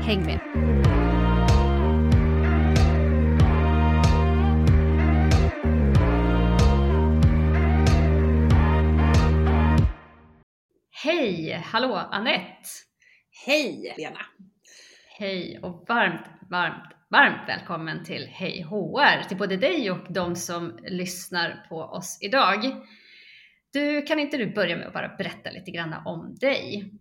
Häng med! Hej! Hallå Annette! Hej Lena! Hej och varmt, varmt, varmt välkommen till Hej HR, till både dig och de som lyssnar på oss idag. Du, kan inte du börja med att bara berätta lite grann om dig?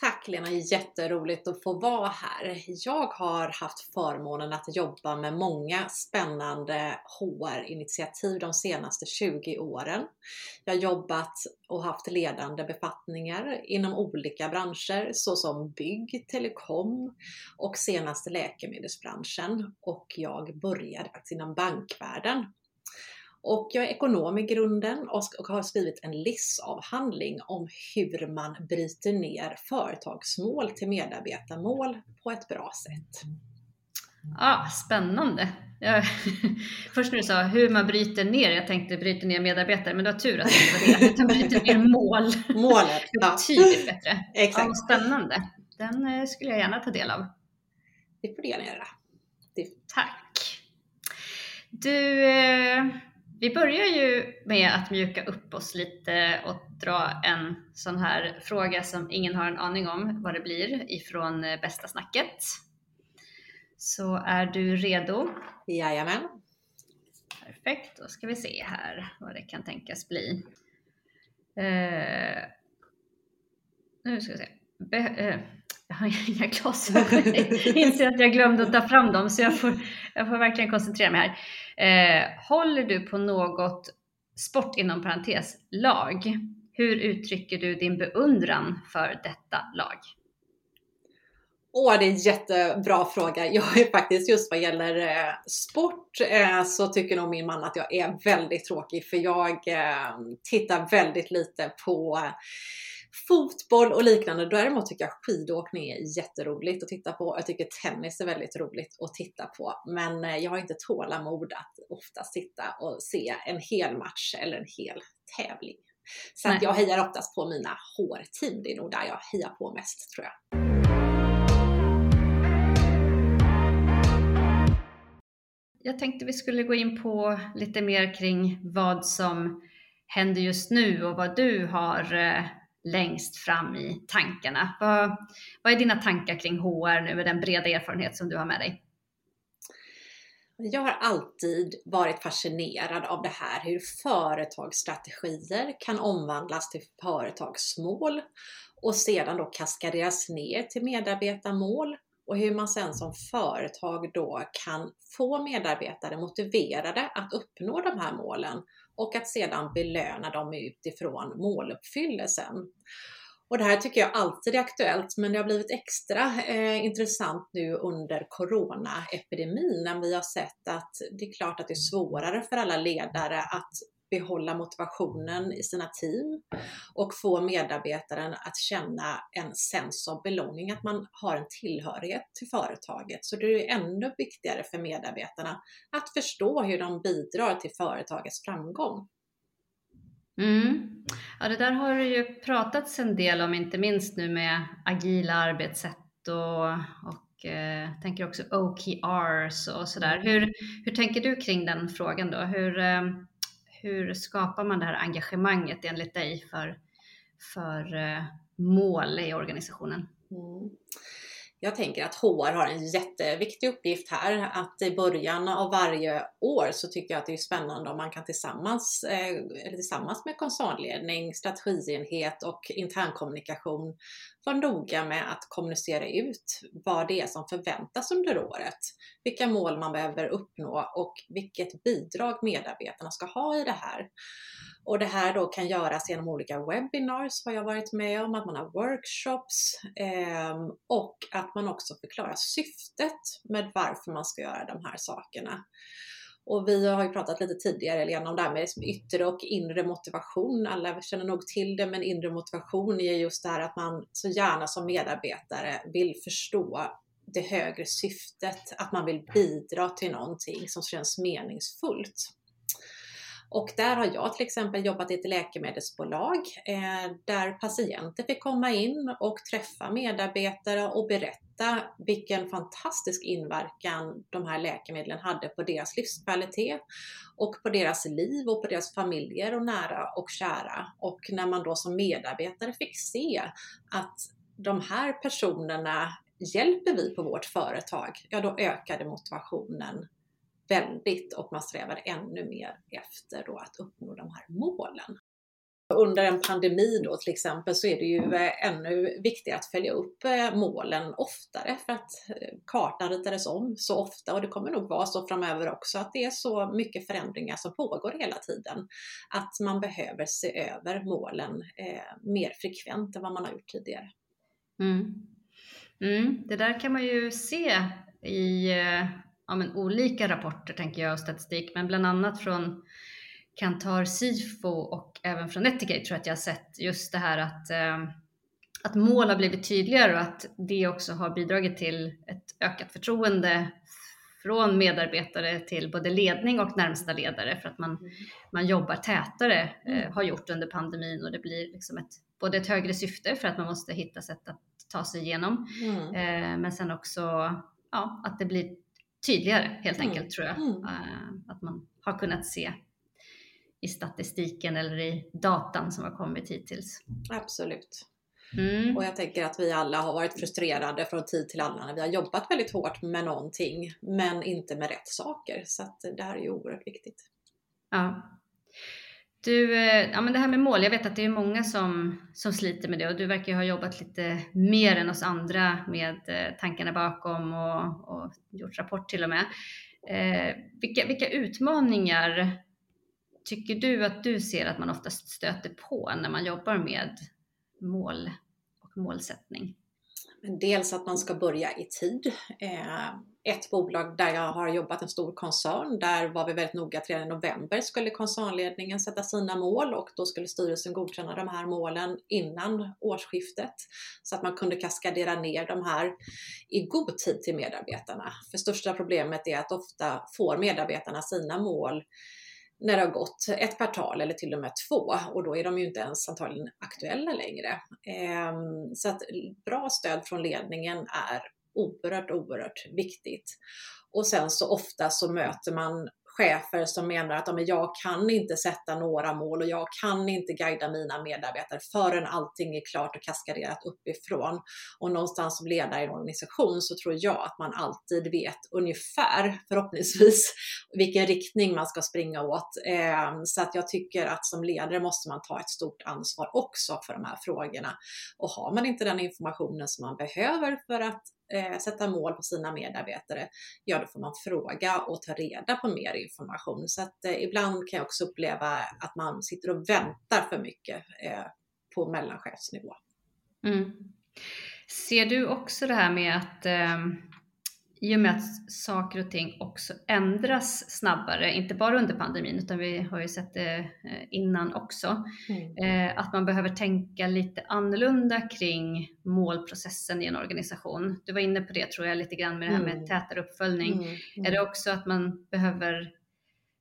Tack Lena, jätteroligt att få vara här. Jag har haft förmånen att jobba med många spännande HR-initiativ de senaste 20 åren. Jag har jobbat och haft ledande befattningar inom olika branscher såsom bygg, telekom och senaste läkemedelsbranschen och jag började faktiskt inom bankvärlden och jag är ekonom i grunden och har skrivit en LIS-avhandling om hur man bryter ner företagsmål till medarbetarmål på ett bra sätt. Ah, spännande! Jag, först när du sa hur man bryter ner, jag tänkte bryter ner medarbetare, men du har tur att det inte var det, utan bryter ner mål. Målet, ja. Betydligt bättre. Exakt. Ja, spännande. Den eh, skulle jag gärna ta del av. Det får du gärna göra. Det... Tack! Du, eh, vi börjar ju med att mjuka upp oss lite och dra en sån här fråga som ingen har en aning om vad det blir ifrån eh, bästa snacket. Så är du redo? Jajamän. Perfekt, då ska vi se här vad det kan tänkas bli. Eh, nu ska vi se. Be eh, jag har inga glasögon. Jag inser att jag glömde att ta fram dem så jag får, jag får verkligen koncentrera mig här. Eh, håller du på något sport inom parentes lag? Hur uttrycker du din beundran för detta lag? Åh, det är en jättebra fråga. Jag är faktiskt just vad gäller eh, sport eh, så tycker nog min man att jag är väldigt tråkig för jag eh, tittar väldigt lite på fotboll och liknande. Däremot tycker jag skidåkning är jätteroligt att titta på. Jag tycker tennis är väldigt roligt att titta på. Men eh, jag har inte tålamod att oftast sitta och se en hel match eller en hel tävling. Så att jag hejar oftast på mina HR-team. Det är nog där jag hejar på mest tror jag. Jag tänkte vi skulle gå in på lite mer kring vad som händer just nu och vad du har eh, längst fram i tankarna. Vad, vad är dina tankar kring HR nu med den breda erfarenhet som du har med dig? Jag har alltid varit fascinerad av det här hur företagsstrategier kan omvandlas till företagsmål och sedan då kaskaderas ner till medarbetarmål och hur man sen som företag då kan få medarbetare motiverade att uppnå de här målen och att sedan belöna dem utifrån måluppfyllelsen. Och det här tycker jag alltid är aktuellt, men det har blivit extra eh, intressant nu under coronaepidemin när vi har sett att det är klart att det är svårare för alla ledare att behålla motivationen i sina team och få medarbetaren att känna en sense of belonging, att man har en tillhörighet till företaget. Så det är ännu viktigare för medarbetarna att förstå hur de bidrar till företagets framgång. Mm. Ja, det där har det ju pratats en del om, inte minst nu med agila arbetssätt och, och eh, tänker också OKRs och sådär. Hur, hur tänker du kring den frågan då? Hur, eh, hur skapar man det här engagemanget enligt dig för, för eh, mål i organisationen? Mm. Jag tänker att HR har en jätteviktig uppgift här. Att i början av varje år så tycker jag att det är spännande om man kan tillsammans, eh, eller tillsammans med koncernledning, strategienhet och internkommunikation vara noga med att kommunicera ut vad det är som förväntas under året, vilka mål man behöver uppnå och vilket bidrag medarbetarna ska ha i det här. Och det här då kan göras genom olika webinars, har jag varit med om, att man har workshops eh, och att man också förklarar syftet med varför man ska göra de här sakerna. Och vi har ju pratat lite tidigare Lena om det här med liksom yttre och inre motivation. Alla känner nog till det, men inre motivation är just det här att man så gärna som medarbetare vill förstå det högre syftet, att man vill bidra till någonting som känns meningsfullt. Och där har jag till exempel jobbat i ett läkemedelsbolag eh, där patienter fick komma in och träffa medarbetare och berätta vilken fantastisk inverkan de här läkemedlen hade på deras livskvalitet och på deras liv och på deras familjer och nära och kära. Och när man då som medarbetare fick se att de här personerna hjälper vi på vårt företag, ja då ökade motivationen väldigt och man strävar ännu mer efter då att uppnå de här målen. Under en pandemi då till exempel så är det ju eh, ännu viktigare att följa upp eh, målen oftare för att eh, kartan ritades om så ofta och det kommer nog vara så framöver också att det är så mycket förändringar som pågår hela tiden att man behöver se över målen mer frekvent än vad man har gjort tidigare. Mm. Mm, det där kan man ju se i ja, men olika rapporter tänker jag och statistik, men bland annat från Kantar Sifo och även från Etikate tror jag att jag har sett just det här att, eh, att mål har blivit tydligare och att det också har bidragit till ett ökat förtroende från medarbetare till både ledning och närmsta ledare för att man, mm. man jobbar tätare, eh, mm. har gjort under pandemin och det blir liksom ett, både ett högre syfte för att man måste hitta sätt att ta sig igenom, mm. eh, men sen också ja, att det blir tydligare helt mm. enkelt tror jag. Mm. Uh, att man har kunnat se i statistiken eller i datan som har kommit hittills. Absolut. Mm. Och jag tänker att vi alla har varit frustrerade från tid till annan vi har jobbat väldigt hårt med någonting men inte med rätt saker. Så att det här är ju oerhört viktigt. Ja. Du, eh, ja men det här med mål, jag vet att det är många som, som sliter med det och du verkar ha jobbat lite mer än oss andra med eh, tankarna bakom och, och gjort rapport till och med. Eh, vilka, vilka utmaningar tycker du att du ser att man oftast stöter på när man jobbar med mål och målsättning? Dels att man ska börja i tid. Eh, ett bolag där jag har jobbat, en stor koncern, där var vi väldigt noga att redan i november skulle koncernledningen sätta sina mål och då skulle styrelsen godkänna de här målen innan årsskiftet så att man kunde kaskadera ner de här i god tid till medarbetarna. För största problemet är att ofta får medarbetarna sina mål när det har gått ett kvartal eller till och med två och då är de ju inte ens antagligen aktuella längre. Ehm, så att bra stöd från ledningen är oerhört, oerhört viktigt. Och sen så ofta så möter man chefer som menar att men jag kan inte sätta några mål och jag kan inte guida mina medarbetare förrän allting är klart och kaskaderat uppifrån. Och någonstans som ledare i en organisation så tror jag att man alltid vet ungefär, förhoppningsvis, vilken riktning man ska springa åt. Ehm, så att jag tycker att som ledare måste man ta ett stort ansvar också för de här frågorna. Och har man inte den informationen som man behöver för att eh, sätta mål på sina medarbetare, ja då får man fråga och ta reda på mer information. Så att eh, ibland kan jag också uppleva att man sitter och väntar för mycket eh, på mellanchefsnivå. Mm. Ser du också det här med att ehm, i och med att saker och ting också ändras snabbare, inte bara under pandemin utan vi har ju sett det eh, innan också, mm. Eh, att man behöver tänka lite annorlunda kring målprocessen i en organisation. Du var inne på det tror jag lite grann med det här med mm. tätare uppföljning. Mm. Mm. Är det också att man behöver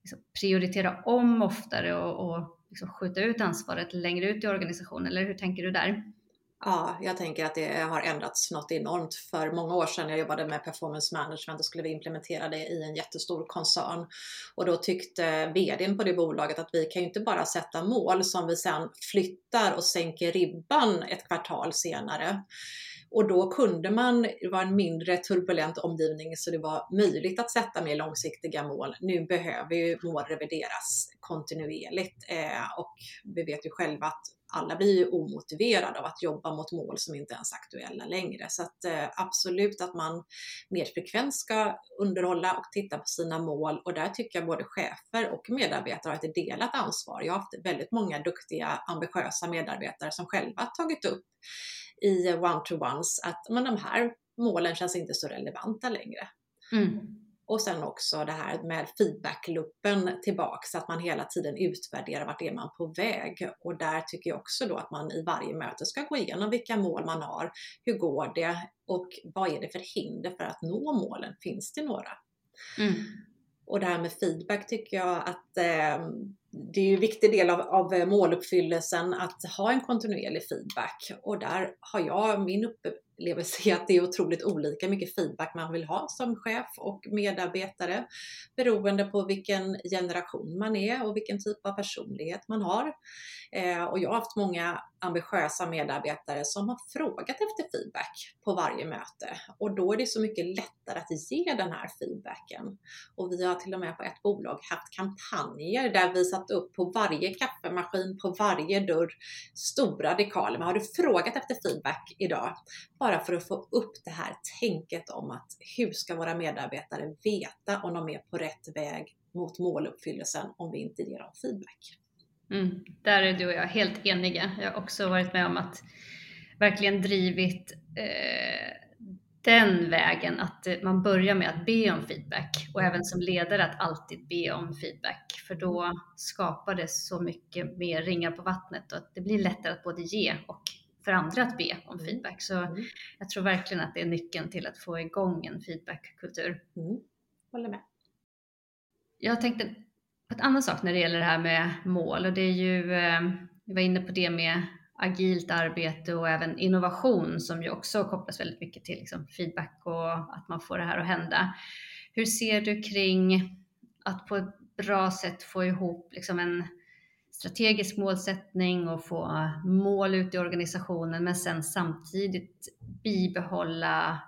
liksom prioritera om oftare och, och liksom skjuta ut ansvaret längre ut i organisationen eller hur tänker du där? Ja, jag tänker att det har ändrats något enormt. För många år sedan jag jobbade med performance management, och skulle vi implementera det i en jättestor koncern. Och då tyckte vdn på det bolaget att vi kan ju inte bara sätta mål som vi sedan flyttar och sänker ribban ett kvartal senare. Och då kunde man, det var en mindre turbulent omgivning så det var möjligt att sätta mer långsiktiga mål. Nu behöver ju mål revideras kontinuerligt eh, och vi vet ju själva att alla blir ju omotiverade av att jobba mot mål som inte ens är aktuella längre. Så att eh, absolut att man mer frekvent ska underhålla och titta på sina mål och där tycker jag både chefer och medarbetare har ett delat ansvar. Jag har haft väldigt många duktiga, ambitiösa medarbetare som själva tagit upp i one-to-ones att men de här målen känns inte så relevanta längre. Mm. Och sen också det här med feedbackluppen tillbaks, så att man hela tiden utvärderar vart är man på väg. Och där tycker jag också då att man i varje möte ska gå igenom vilka mål man har, hur går det och vad är det för hinder för att nå målen? Finns det några? Mm. Och det här med feedback tycker jag att eh, det är ju en viktig del av, av måluppfyllelsen att ha en kontinuerlig feedback. Och där har jag min upplevelse att det är otroligt olika mycket feedback man vill ha som chef och medarbetare beroende på vilken generation man är och vilken typ av personlighet man har. Eh, och jag har haft många ambitiösa medarbetare som har frågat efter feedback på varje möte och då är det så mycket lättare att ge den här feedbacken. Och vi har till och med på ett bolag haft kampanjer där vi satt upp på varje kaffemaskin, på varje dörr, stora dekaler. Men har du frågat efter feedback idag? Bara för att få upp det här tänket om att hur ska våra medarbetare veta om de är på rätt väg mot måluppfyllelsen om vi inte ger dem feedback? Mm, där är du och jag helt eniga. Jag har också varit med om att verkligen drivit eh, den vägen att man börjar med att be om feedback och även som ledare att alltid be om feedback för då skapar det så mycket mer ringar på vattnet och att det blir lättare att både ge och för andra att be om mm. feedback. Så mm. jag tror verkligen att det är nyckeln till att få igång en feedbackkultur. Mm. Håller med. Jag tänkte på ett annat sak när det gäller det här med mål och det är ju, eh, vi var inne på det med agilt arbete och även innovation som ju också kopplas väldigt mycket till liksom feedback och att man får det här att hända. Hur ser du kring att på ett bra sätt få ihop liksom en strategisk målsättning och få mål ut i organisationen men sen samtidigt bibehålla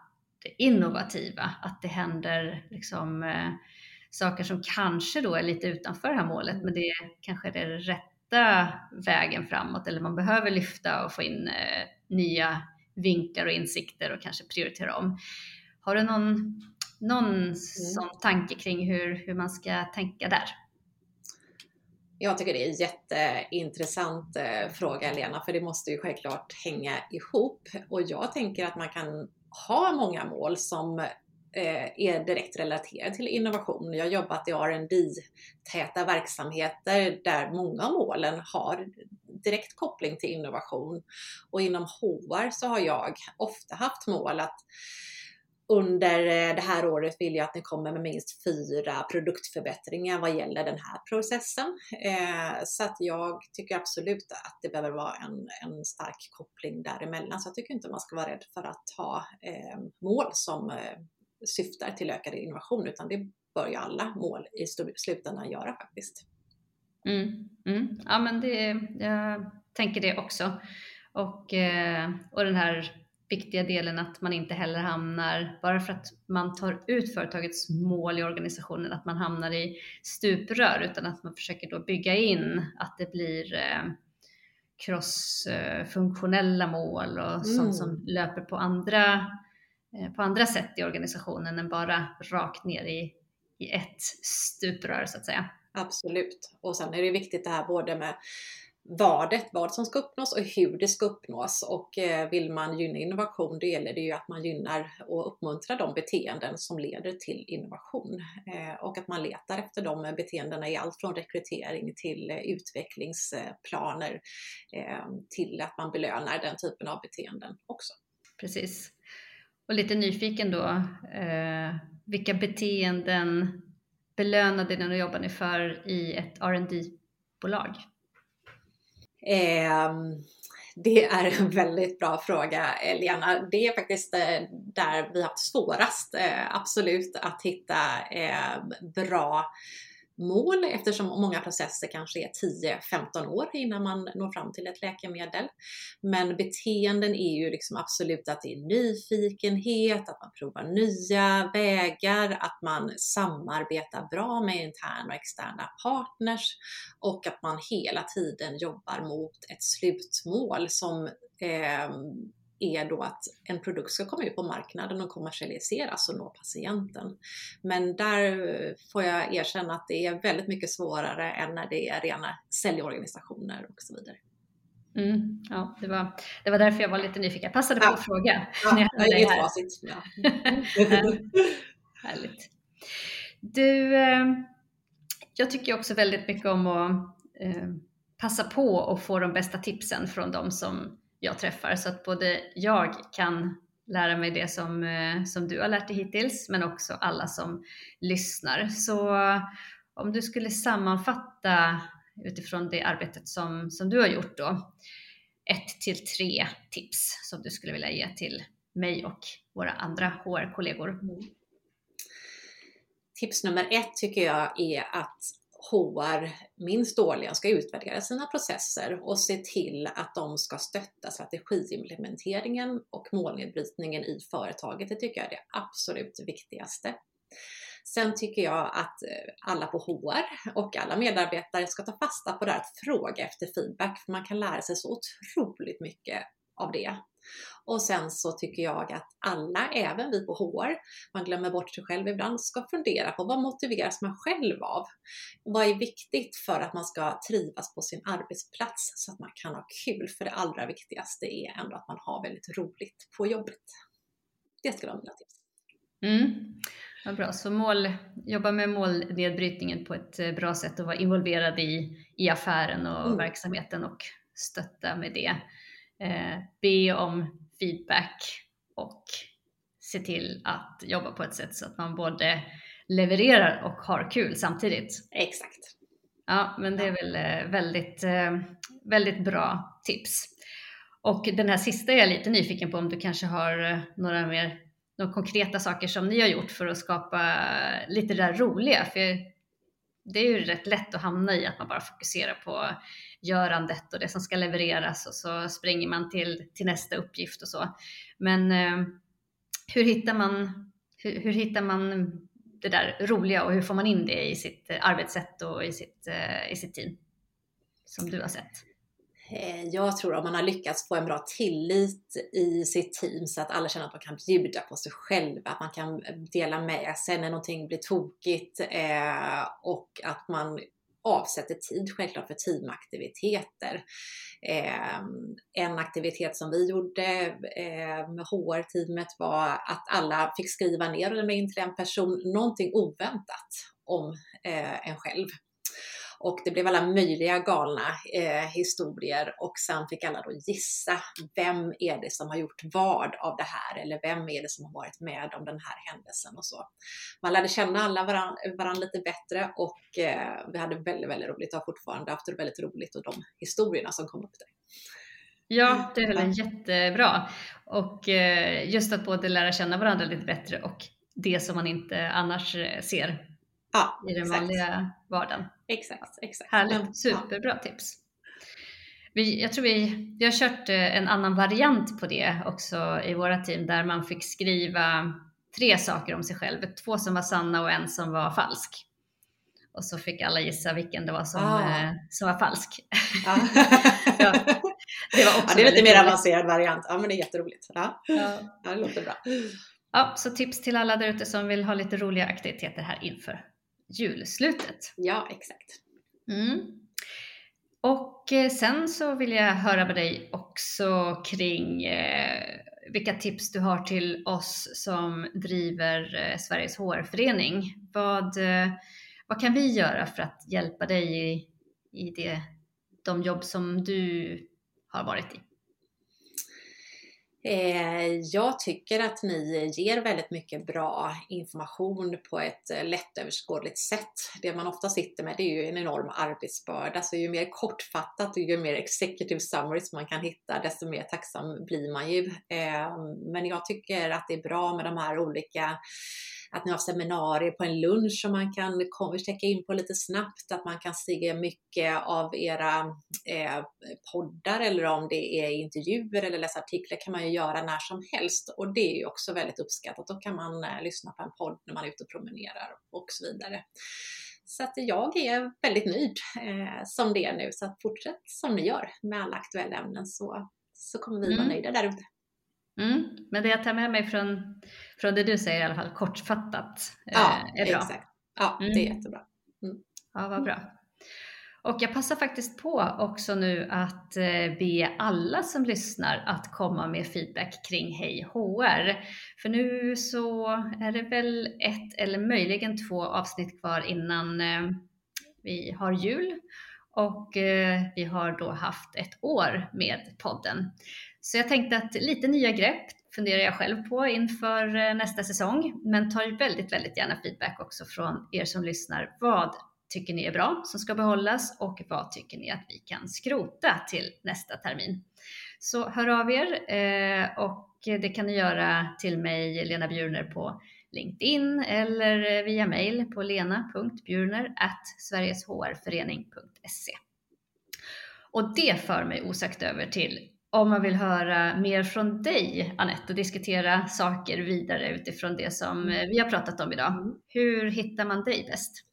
det innovativa, att det händer liksom, eh, saker som kanske då är lite utanför det här målet men det kanske är det rätta vägen framåt eller man behöver lyfta och få in eh, nya vinklar och insikter och kanske prioritera om. Har du någon, någon mm. sån tanke kring hur, hur man ska tänka där? Jag tycker det är en jätteintressant eh, fråga Lena, för det måste ju självklart hänga ihop. Och jag tänker att man kan ha många mål som Eh, är direkt relaterad till innovation. Jag har jobbat i rd täta verksamheter där många av målen har direkt koppling till innovation. Och inom HR så har jag ofta haft mål att under eh, det här året vill jag att ni kommer med minst fyra produktförbättringar vad gäller den här processen. Eh, så att jag tycker absolut att det behöver vara en, en stark koppling däremellan. Så jag tycker inte man ska vara rädd för att ha mål som syftar till ökad innovation, utan det bör ju alla mål i slutändan göra faktiskt. Mm, mm. Ja, men det, jag tänker det också. Och, eh, och den här viktiga delen att man inte heller hamnar, bara för att man tar ut företagets mål i organisationen, att man hamnar i stuprör, utan att man försöker då bygga in att det blir eh, crossfunktionella mål och mm. sånt som löper på andra, eh, på andra sätt i organisationen än bara rakt ner i, i ett stuprör så att säga. Absolut. Och sen är det viktigt det här både med vadet, vad som ska uppnås och hur det ska uppnås. Och eh, vill man gynna innovation, då gäller det ju att man gynnar och uppmuntrar de beteenden som leder till innovation. Eh, och att man letar efter de beteendena i allt från rekrytering till eh, utvecklingsplaner till att man belönar den typen av beteenden också. Precis. Och lite nyfiken då, eh, vilka beteenden belönade ni och jobbade ni för i ett rd bolag Eh, det är en väldigt bra fråga Lena. Det är faktiskt eh, där vi har haft svårast, eh, absolut, att hitta eh, bra mål eftersom många processer kanske är 10-15 år innan man når fram till ett läkemedel. Men beteenden är ju liksom absolut att det är nyfikenhet, att man provar nya vägar, att man samarbetar bra med interna och externa partners och att man hela tiden jobbar mot ett slutmål som eh, är då att en produkt ska komma ut på marknaden och kommersialiseras och nå patienten. Men där får jag erkänna att det är väldigt mycket svårare än när det är rena säljorganisationer och så vidare. Mm, ja, det var, det var därför jag var lite nyfiken. Jag passade på ja. att fråga. Ja, jag är inget facit. Ja. Härligt. Du, eh, jag tycker också väldigt mycket om att eh, passa på att få de bästa tipsen från de som jag träffar så att både jag kan lära mig det som, eh, som du har lärt dig hittills men också alla som lyssnar. Så eh, om du skulle sammanfatta utifrån det arbetet som, som du har gjort då, ett till tre tips som du skulle vilja ge till mig och våra andra HR-kollegor? Mm. Tips nummer ett tycker jag är att HR minst årligen ska utvärdera sina processer och se till att de ska stötta strategiimplementeringen och målnedbrytningen i företaget. Det tycker jag är det absolut viktigaste. Sen tycker jag att eh, alla på HR och alla medarbetare ska ta fasta på det här att fråga efter feedback, för man kan lära sig så otroligt mycket av det. Och sen så tycker jag att alla, även vi på HR, man glömmer bort sig själv ibland, ska fundera på vad motiveras man själv av? Vad är viktigt för att man ska trivas på sin arbetsplats så att man kan ha kul? För det allra viktigaste är ändå att man har väldigt roligt på jobbet. Det skulle vara mina tips. Mm. Ja, bra, så mål, jobba med målnedbrytningen på ett eh, bra sätt och vara involverad i, i affären och mm. verksamheten och stötta med det. Eh, be om feedback och se till att jobba på ett sätt så att man både levererar och har kul samtidigt. Exakt. Ja, men det är väl eh, väldigt, eh, väldigt bra tips. Och den här sista är jag lite nyfiken på om du kanske har eh, några mer några konkreta saker som ni har gjort för att skapa lite det där roliga. För det är ju rätt lätt att hamna i att man bara fokuserar på görandet och det som ska levereras och så springer man till, till nästa uppgift och så. Men eh, hur, hittar man, hur, hur, hittar man det där roliga och hur får man in det i sitt arbetssätt och i sitt, eh, i sitt team? Som du har sett. Eh, jag tror om man har lyckats få en bra tillit i sitt team så att alla känner att man kan bjuda på sig själva, att man kan eh, dela med sig när någonting blir tokigt eh, och att man avsätter tid självklart för teamaktiviteter. Eh, en aktivitet som vi gjorde eh, med HR-teamet var att alla fick skriva ner och lämna in till en person någonting oväntat om eh, en själv. Och det blev alla möjliga galna eh, historier och sen fick alla då gissa vem är det som har gjort vad av det här eller vem är det som har varit med om den här händelsen och så. Man lärde känna alla varandra varann lite bättre och eh, vi hade väldigt, väldigt roligt och har fortfarande haft det väldigt roligt och de historierna som kom upp där. Ja, det är väl jättebra. Och eh, just att både lära känna varandra lite bättre och det som man inte annars eh, ser ja, i den exakt. vanliga vardagen. Exakt, exakt. Härligt, superbra ja. tips. Vi, jag tror vi, vi har kört eh, en annan variant på det också i våra team där man fick skriva tre saker om sig själv. Två som var sanna och en som var falsk. Och så fick alla gissa vilken det var som, ah. eh, som var falsk. Ah. ja, det, var också ja, det är lite mer avancerad variant. Ja, men det är jätteroligt. Ja, ja. ja det låter bra. Ja, så tips till alla där ute som vill ha lite roliga aktiviteter här inför julslutet. Ja, exakt. Mm. Och eh, sen så vill jag höra med dig också kring eh, vilka tips du har till oss som driver eh, Sveriges HR-förening. Vad, eh, vad kan vi göra för att hjälpa dig i, i det, de jobb som du har varit i? Eh, jag tycker att ni ger väldigt mycket bra information på ett eh, lättöverskådligt sätt. Det man ofta sitter med det är ju en enorm arbetsbörda, så ju mer kortfattat och ju mer executive summaries man kan hitta, desto mer tacksam blir man ju. Eh, men jag tycker att det är bra med de här olika att ni har seminarier på en lunch som man kan checka in på lite snabbt, att man kan se mycket av era eh, poddar eller om det är intervjuer eller läsa artiklar kan man ju göra när som helst och det är ju också väldigt uppskattat. Då kan man eh, lyssna på en podd när man är ute och promenerar och så vidare. Så att jag är väldigt nöjd eh, som det är nu. Så att fortsätt som ni gör med alla aktuella ämnen så, så kommer vi mm. vara nöjda där ute. Mm. Men det jag tar med mig från, från det du säger i alla fall, kortfattat, eh, ja, är bra. Exakt. Ja, mm. det är jättebra. Mm. Ja, vad bra. Och jag passar faktiskt på också nu att eh, be alla som lyssnar att komma med feedback kring Hej HR. För nu så är det väl ett eller möjligen två avsnitt kvar innan eh, vi har jul och vi har då haft ett år med podden. Så jag tänkte att lite nya grepp funderar jag själv på inför eh, nästa säsong, men tar väldigt, väldigt gärna feedback också från er som lyssnar. Vad tycker ni är bra som ska behållas och vad tycker ni att vi kan skrota till nästa termin? Så hör av er eh, och det kan ni göra till mig, Lena Bjurner, på LinkedIn eller eh, via mail på lena.bjurner sverigeshrförening.se. Och det för mig osagt över till om man vill höra mer från dig, Anette, och diskutera saker vidare utifrån det som vi har pratat om idag. Mm. Hur hittar man dig bäst?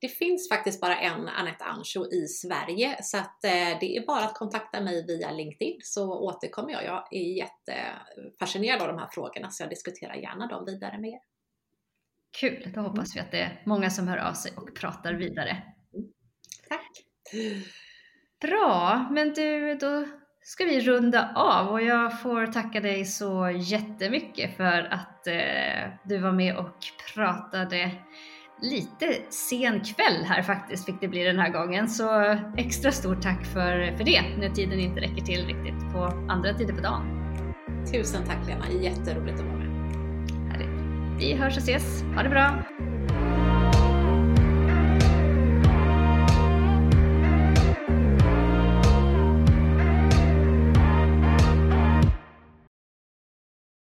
Det finns faktiskt bara en Anette Ancho i Sverige så att eh, det är bara att kontakta mig via LinkedIn så återkommer jag. Jag är jättefascinerad av de här frågorna så jag diskuterar gärna dem vidare med er. Kul, då hoppas vi att det är många som hör av sig och pratar vidare. Mm. Tack! Bra, men du, då ska vi runda av och jag får tacka dig så jättemycket för att eh, du var med och pratade lite sen kväll här faktiskt fick det bli den här gången. Så extra stort tack för, för det när tiden inte räcker till riktigt på andra tider på dagen. Tusen tack Lena, jätteroligt att vara med. Härligt. Vi hörs och ses. Ha det bra!